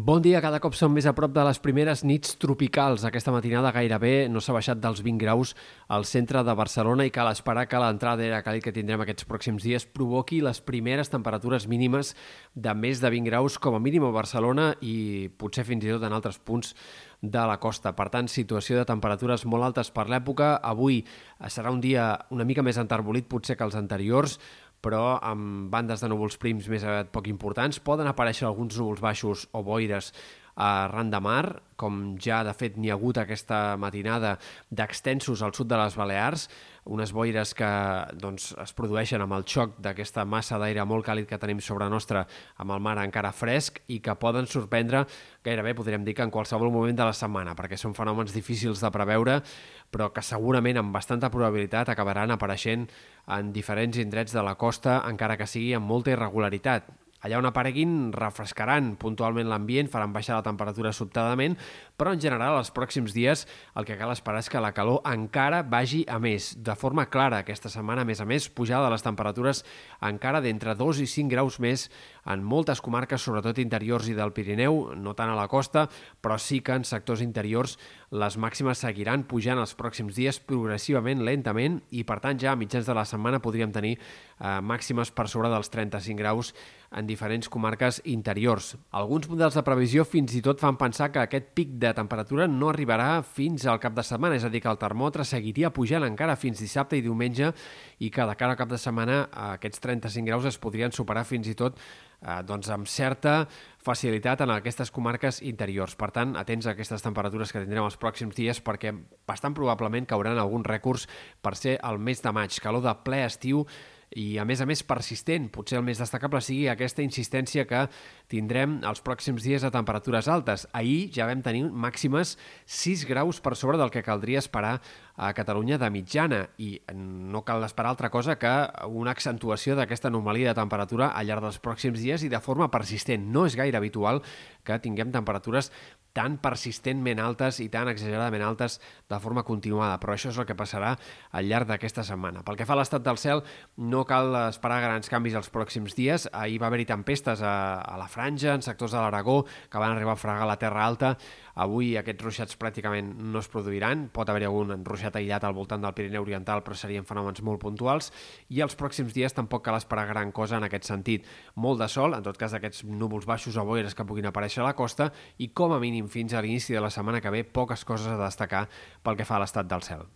Bon dia, cada cop som més a prop de les primeres nits tropicals. Aquesta matinada gairebé no s'ha baixat dels 20 graus al centre de Barcelona i cal esperar que l'entrada d'aire càlid que tindrem aquests pròxims dies provoqui les primeres temperatures mínimes de més de 20 graus com a mínim a Barcelona i potser fins i tot en altres punts de la costa. Per tant, situació de temperatures molt altes per l'època. Avui serà un dia una mica més enterbolit potser que els anteriors, però amb bandes de núvols prims més aviat poc importants. Poden aparèixer alguns núvols baixos o boires arran de mar, com ja de fet n'hi ha hagut aquesta matinada d'extensos al sud de les Balears, unes boires que doncs, es produeixen amb el xoc d'aquesta massa d'aire molt càlid que tenim sobre nostra amb el mar encara fresc i que poden sorprendre gairebé podríem dir que en qualsevol moment de la setmana, perquè són fenòmens difícils de preveure, però que segurament amb bastanta probabilitat acabaran apareixent en diferents indrets de la costa, encara que sigui amb molta irregularitat. Allà on apareguin refrescaran puntualment l'ambient, faran baixar la temperatura sobtadament, però en general els pròxims dies el que cal esperar és que la calor encara vagi a més. De forma clara aquesta setmana, a més a més, pujada de les temperatures encara d'entre 2 i 5 graus més en moltes comarques, sobretot interiors i del Pirineu, no tant a la costa, però sí que en sectors interiors les màximes seguiran pujant els pròxims dies progressivament, lentament, i per tant ja a mitjans de la setmana podríem tenir eh, màximes per sobre dels 35 graus en diferents comarques interiors. Alguns models de previsió fins i tot fan pensar que aquest pic de temperatura no arribarà fins al cap de setmana, és a dir, que el termòmetre seguiria pujant encara fins dissabte i diumenge i que de cara al cap de setmana aquests 35 graus es podrien superar fins i tot eh, doncs amb certa facilitat en aquestes comarques interiors. Per tant, atents a aquestes temperatures que tindrem els pròxims dies perquè bastant probablement cauran alguns rècords per ser el mes de maig, calor de ple estiu i a més a més persistent. Potser el més destacable sigui aquesta insistència que tindrem els pròxims dies a temperatures altes. Ahir ja vam tenir màximes 6 graus per sobre del que caldria esperar a Catalunya de mitjana i no cal esperar altra cosa que una accentuació d'aquesta anomalia de temperatura al llarg dels pròxims dies i de forma persistent. No és gaire habitual que tinguem temperatures tan persistentment altes i tan exageradament altes de forma continuada, però això és el que passarà al llarg d'aquesta setmana. Pel que fa a l'estat del cel, no cal esperar grans canvis els pròxims dies. Ahir va haver-hi tempestes a, a la Franja, en sectors de l'Aragó, que van arribar a fregar la Terra Alta. Avui aquests ruixats pràcticament no es produiran. Pot haver-hi algun ruixat aïllat al voltant del Pirineu Oriental, però serien fenòmens molt puntuals. I els pròxims dies tampoc cal esperar gran cosa en aquest sentit. Molt de sol, en tot cas d'aquests núvols baixos o boires que puguin aparèixer a la costa, i com a mínim fins a l'inici de la setmana que ve poques coses a destacar pel que fa a l'estat del cel.